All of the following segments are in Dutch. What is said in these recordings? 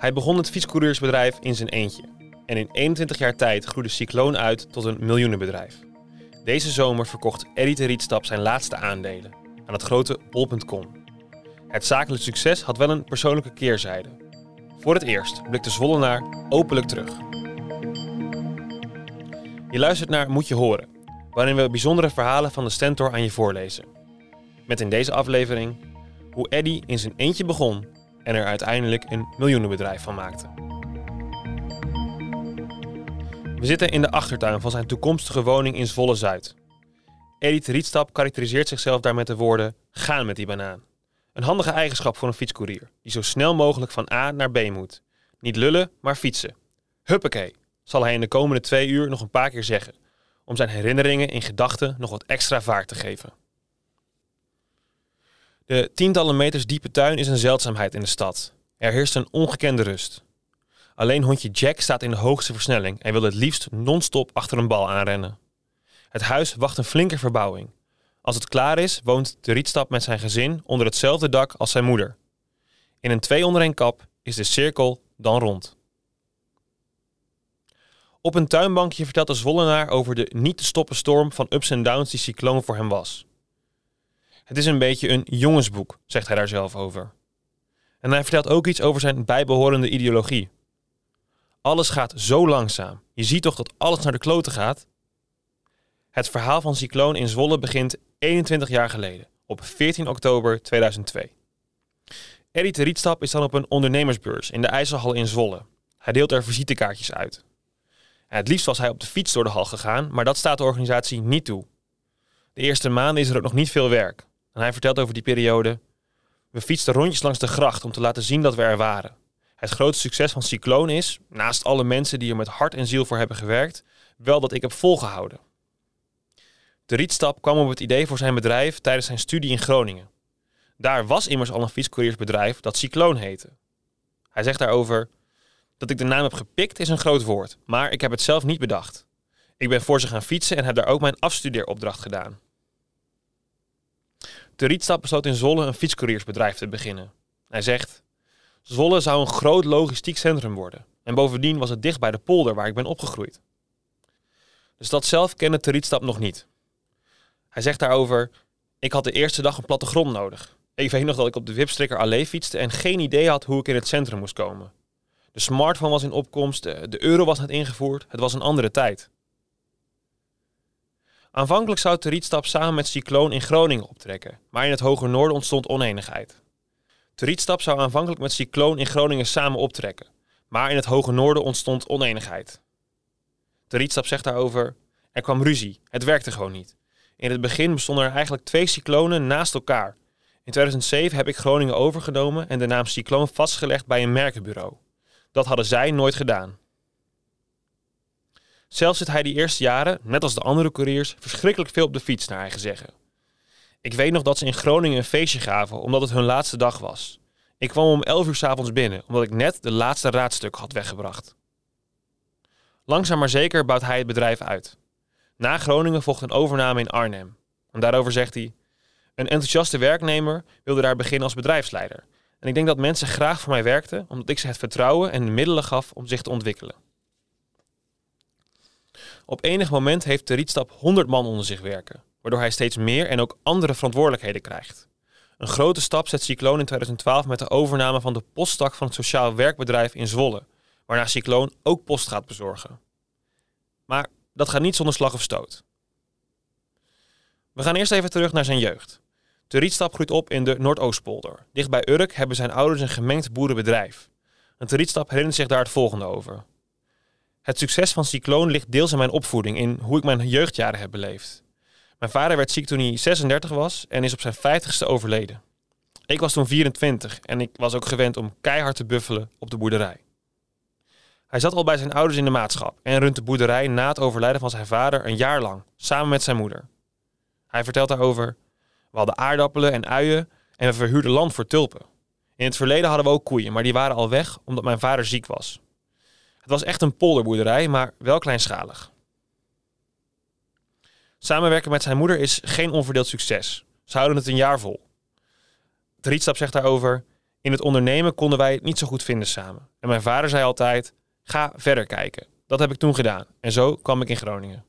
Hij begon het fietscoureursbedrijf in zijn eentje. En in 21 jaar tijd groeide Cycloon uit tot een miljoenenbedrijf. Deze zomer verkocht Eddie de Rietstap zijn laatste aandelen aan het grote bol.com. Het zakelijk succes had wel een persoonlijke keerzijde. Voor het eerst blikte Zwollenaar openlijk terug. Je luistert naar Moet je horen, waarin we bijzondere verhalen van de Stentor aan je voorlezen. Met in deze aflevering hoe Eddie in zijn eentje begon en er uiteindelijk een miljoenenbedrijf van maakte. We zitten in de achtertuin van zijn toekomstige woning in Zwolle Zuid. Edith Rietstap karakteriseert zichzelf daar met de woorden: gaan met die banaan. Een handige eigenschap voor een fietscourier, die zo snel mogelijk van A naar B moet. Niet lullen, maar fietsen. Huppakee, zal hij in de komende twee uur nog een paar keer zeggen, om zijn herinneringen in gedachten nog wat extra vaart te geven. De tientallen meters diepe tuin is een zeldzaamheid in de stad. Er heerst een ongekende rust. Alleen hondje Jack staat in de hoogste versnelling en wil het liefst non-stop achter een bal aanrennen. Het huis wacht een flinke verbouwing. Als het klaar is, woont de Rietstap met zijn gezin onder hetzelfde dak als zijn moeder. In een twee onder kap is de cirkel dan rond. Op een tuinbankje vertelt de Zwollenaar over de niet te stoppen storm van ups en downs die cycloon voor hem was. Het is een beetje een jongensboek, zegt hij daar zelf over. En hij vertelt ook iets over zijn bijbehorende ideologie. Alles gaat zo langzaam. Je ziet toch dat alles naar de kloten gaat? Het verhaal van Cycloon in Zwolle begint 21 jaar geleden, op 14 oktober 2002. Eddie de Rietstap is dan op een ondernemersbeurs in de IJsselhal in Zwolle. Hij deelt er visitekaartjes uit. het liefst was hij op de fiets door de hal gegaan, maar dat staat de organisatie niet toe. De eerste maanden is er ook nog niet veel werk. En hij vertelt over die periode. We fietsten rondjes langs de gracht om te laten zien dat we er waren. Het grootste succes van Cycloon is, naast alle mensen die er met hart en ziel voor hebben gewerkt, wel dat ik heb volgehouden. De Rietstap kwam op het idee voor zijn bedrijf tijdens zijn studie in Groningen. Daar was immers al een fietscouriersbedrijf dat Cycloon heette. Hij zegt daarover: Dat ik de naam heb gepikt is een groot woord, maar ik heb het zelf niet bedacht. Ik ben voor ze gaan fietsen en heb daar ook mijn afstudeeropdracht gedaan. De Rietstap besloot in Zwolle een fietscouriersbedrijf te beginnen. Hij zegt: Zwolle zou een groot logistiek centrum worden. En bovendien was het dicht bij de polder waar ik ben opgegroeid. De stad zelf kende de nog niet. Hij zegt daarover: Ik had de eerste dag een plattegrond nodig. Ik weet nog dat ik op de Wipstrikker Allee fietste en geen idee had hoe ik in het centrum moest komen. De smartphone was in opkomst, de euro was net ingevoerd, het was een andere tijd. Aanvankelijk zou Rietstap samen met Cycloon in Groningen optrekken, maar in het hoger noorden ontstond oneenigheid. Rietstap zou aanvankelijk met Cycloon in Groningen samen optrekken, maar in het hoge noorden ontstond oneenigheid. Rietstap zegt daarover: Er kwam ruzie, het werkte gewoon niet. In het begin bestonden er eigenlijk twee cyclonen naast elkaar. In 2007 heb ik Groningen overgenomen en de naam Cycloon vastgelegd bij een merkenbureau. Dat hadden zij nooit gedaan. Zelf zit hij die eerste jaren, net als de andere couriers, verschrikkelijk veel op de fiets, naar eigen zeggen. Ik weet nog dat ze in Groningen een feestje gaven, omdat het hun laatste dag was. Ik kwam om 11 uur s'avonds binnen, omdat ik net de laatste raadstuk had weggebracht. Langzaam maar zeker bouwt hij het bedrijf uit. Na Groningen volgt een overname in Arnhem. En daarover zegt hij: Een enthousiaste werknemer wilde daar beginnen als bedrijfsleider. En ik denk dat mensen graag voor mij werkten, omdat ik ze het vertrouwen en de middelen gaf om zich te ontwikkelen. Op enig moment heeft de Rietstap 100 man onder zich werken, waardoor hij steeds meer en ook andere verantwoordelijkheden krijgt. Een grote stap zet Cycloon in 2012 met de overname van de posttak van het sociaal werkbedrijf in Zwolle, waarna Cycloon ook post gaat bezorgen. Maar dat gaat niet zonder slag of stoot. We gaan eerst even terug naar zijn jeugd. De Rietstap groeit op in de Noordoostpolder. Dicht bij Urk hebben zijn ouders een gemengd boerenbedrijf. En de Rietstap herinnert zich daar het volgende over. Het succes van Cycloon ligt deels in mijn opvoeding, in hoe ik mijn jeugdjaren heb beleefd. Mijn vader werd ziek toen hij 36 was en is op zijn 50ste overleden. Ik was toen 24 en ik was ook gewend om keihard te buffelen op de boerderij. Hij zat al bij zijn ouders in de maatschap en runt de boerderij na het overlijden van zijn vader een jaar lang, samen met zijn moeder. Hij vertelt daarover: We hadden aardappelen en uien en we verhuurden land voor tulpen. In het verleden hadden we ook koeien, maar die waren al weg omdat mijn vader ziek was. Het was echt een polderboerderij, maar wel kleinschalig. Samenwerken met zijn moeder is geen onverdeeld succes. Ze houden het een jaar vol. De Rietstap zegt daarover: In het ondernemen konden wij het niet zo goed vinden samen. En mijn vader zei altijd: Ga verder kijken. Dat heb ik toen gedaan. En zo kwam ik in Groningen.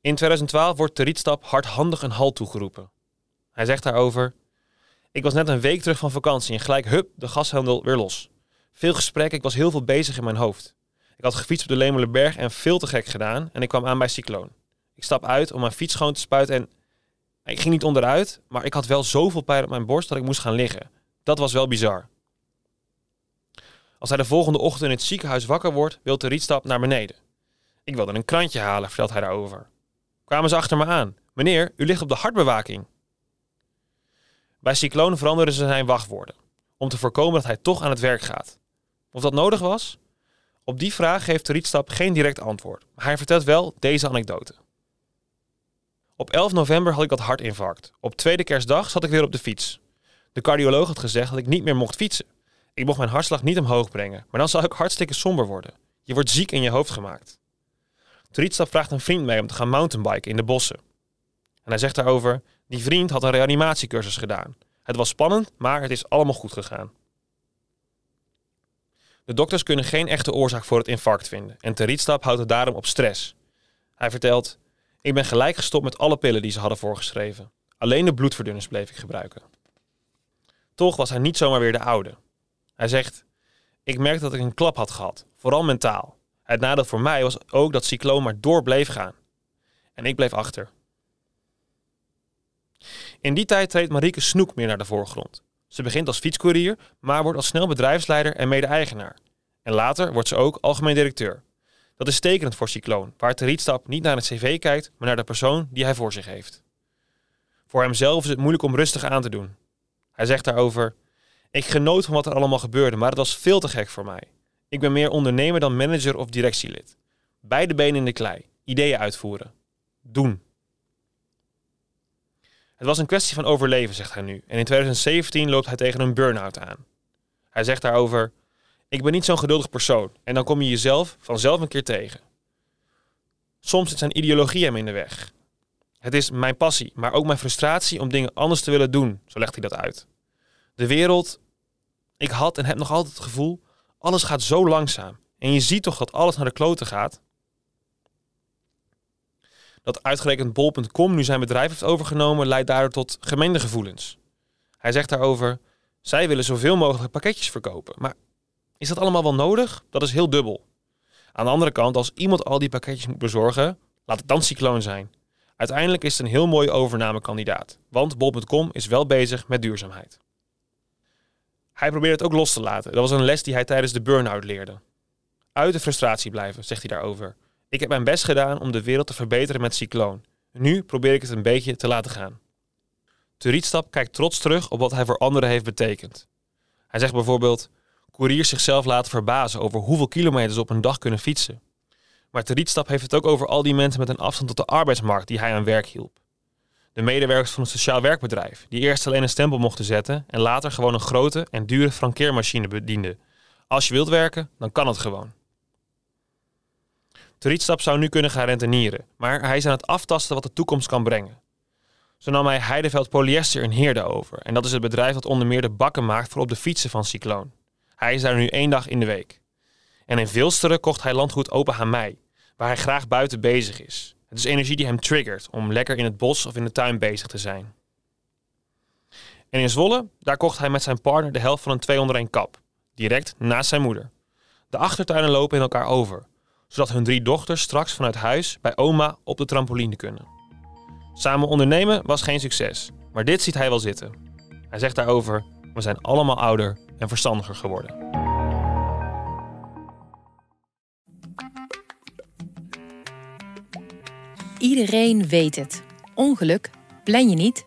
In 2012 wordt de Rietstap hardhandig een halt toegeroepen. Hij zegt daarover: Ik was net een week terug van vakantie en gelijk hup, de gashandel weer los. Veel gesprekken, ik was heel veel bezig in mijn hoofd. Ik had gefietst op de Lemelerberg en veel te gek gedaan en ik kwam aan bij Cycloon. Ik stap uit om mijn fiets schoon te spuiten en ik ging niet onderuit, maar ik had wel zoveel pijn op mijn borst dat ik moest gaan liggen. Dat was wel bizar. Als hij de volgende ochtend in het ziekenhuis wakker wordt, wil de rietstap naar beneden. Ik wilde een krantje halen, vertelt hij daarover. Kwamen ze achter me aan. Meneer, u ligt op de hartbewaking. Bij Cycloon veranderen ze zijn wachtwoorden, om te voorkomen dat hij toch aan het werk gaat. Of dat nodig was? Op die vraag geeft rietstap geen direct antwoord, maar hij vertelt wel deze anekdote. Op 11 november had ik dat hartinfarct. Op tweede kerstdag zat ik weer op de fiets. De cardioloog had gezegd dat ik niet meer mocht fietsen. Ik mocht mijn hartslag niet omhoog brengen, maar dan zou ik hartstikke somber worden. Je wordt ziek in je hoofd gemaakt. De vraagt een vriend mee om te gaan mountainbiken in de bossen. En hij zegt daarover, die vriend had een reanimatiecursus gedaan. Het was spannend, maar het is allemaal goed gegaan. De dokters kunnen geen echte oorzaak voor het infarct vinden en Rietstap houdt het daarom op stress. Hij vertelt: Ik ben gelijk gestopt met alle pillen die ze hadden voorgeschreven. Alleen de bloedverdunners bleef ik gebruiken. Toch was hij niet zomaar weer de oude. Hij zegt: Ik merkte dat ik een klap had gehad, vooral mentaal. Het nadeel voor mij was ook dat cycloon maar door bleef gaan. En ik bleef achter. In die tijd treedt Marieke Snoek meer naar de voorgrond. Ze begint als fietscourier, maar wordt al snel bedrijfsleider en mede-eigenaar. En later wordt ze ook algemeen directeur. Dat is tekenend voor Cycloon, waar de rietstap niet naar het cv kijkt, maar naar de persoon die hij voor zich heeft. Voor hemzelf is het moeilijk om rustig aan te doen. Hij zegt daarover: Ik genoot van wat er allemaal gebeurde, maar het was veel te gek voor mij. Ik ben meer ondernemer dan manager of directielid. Beide benen in de klei, ideeën uitvoeren. Doen. Het was een kwestie van overleven, zegt hij nu. En in 2017 loopt hij tegen een burn-out aan. Hij zegt daarover: Ik ben niet zo'n geduldig persoon. En dan kom je jezelf vanzelf een keer tegen. Soms zit zijn ideologie hem in de weg. Het is mijn passie, maar ook mijn frustratie om dingen anders te willen doen, zo legt hij dat uit. De wereld, ik had en heb nog altijd het gevoel, alles gaat zo langzaam. En je ziet toch dat alles naar de kloten gaat? Dat uitgerekend bol.com nu zijn bedrijf heeft overgenomen, leidt daardoor tot gemengde gevoelens. Hij zegt daarover: zij willen zoveel mogelijk pakketjes verkopen. Maar is dat allemaal wel nodig? Dat is heel dubbel. Aan de andere kant, als iemand al die pakketjes moet bezorgen, laat het dan Cycloon zijn. Uiteindelijk is het een heel mooie overnamekandidaat, want bol.com is wel bezig met duurzaamheid. Hij probeert het ook los te laten. Dat was een les die hij tijdens de burn-out leerde. Uit de frustratie blijven, zegt hij daarover. Ik heb mijn best gedaan om de wereld te verbeteren met Cycloon. Nu probeer ik het een beetje te laten gaan. Rietstap kijkt trots terug op wat hij voor anderen heeft betekend. Hij zegt bijvoorbeeld: couriers zichzelf laten verbazen over hoeveel kilometers op een dag kunnen fietsen. Maar Rietstap heeft het ook over al die mensen met een afstand tot de arbeidsmarkt die hij aan werk hielp. De medewerkers van een sociaal werkbedrijf, die eerst alleen een stempel mochten zetten en later gewoon een grote en dure frankeermachine bedienden. Als je wilt werken, dan kan het gewoon. Rietstap zou nu kunnen gaan rentenieren, maar hij is aan het aftasten wat de toekomst kan brengen. Zo nam hij Heideveld Polyester in Heerde over. En dat is het bedrijf dat onder meer de bakken maakt voor op de fietsen van Cycloon. Hij is daar nu één dag in de week. En in Vilsteren kocht hij landgoed Open Hamei, waar hij graag buiten bezig is. Het is energie die hem triggert om lekker in het bos of in de tuin bezig te zijn. En in Zwolle, daar kocht hij met zijn partner de helft van een 2 onder 1 kap. Direct naast zijn moeder. De achtertuinen lopen in elkaar over zodat hun drie dochters straks vanuit huis bij oma op de trampoline kunnen. Samen ondernemen was geen succes, maar dit ziet hij wel zitten. Hij zegt daarover: We zijn allemaal ouder en verstandiger geworden. Iedereen weet het. Ongeluk plan je niet,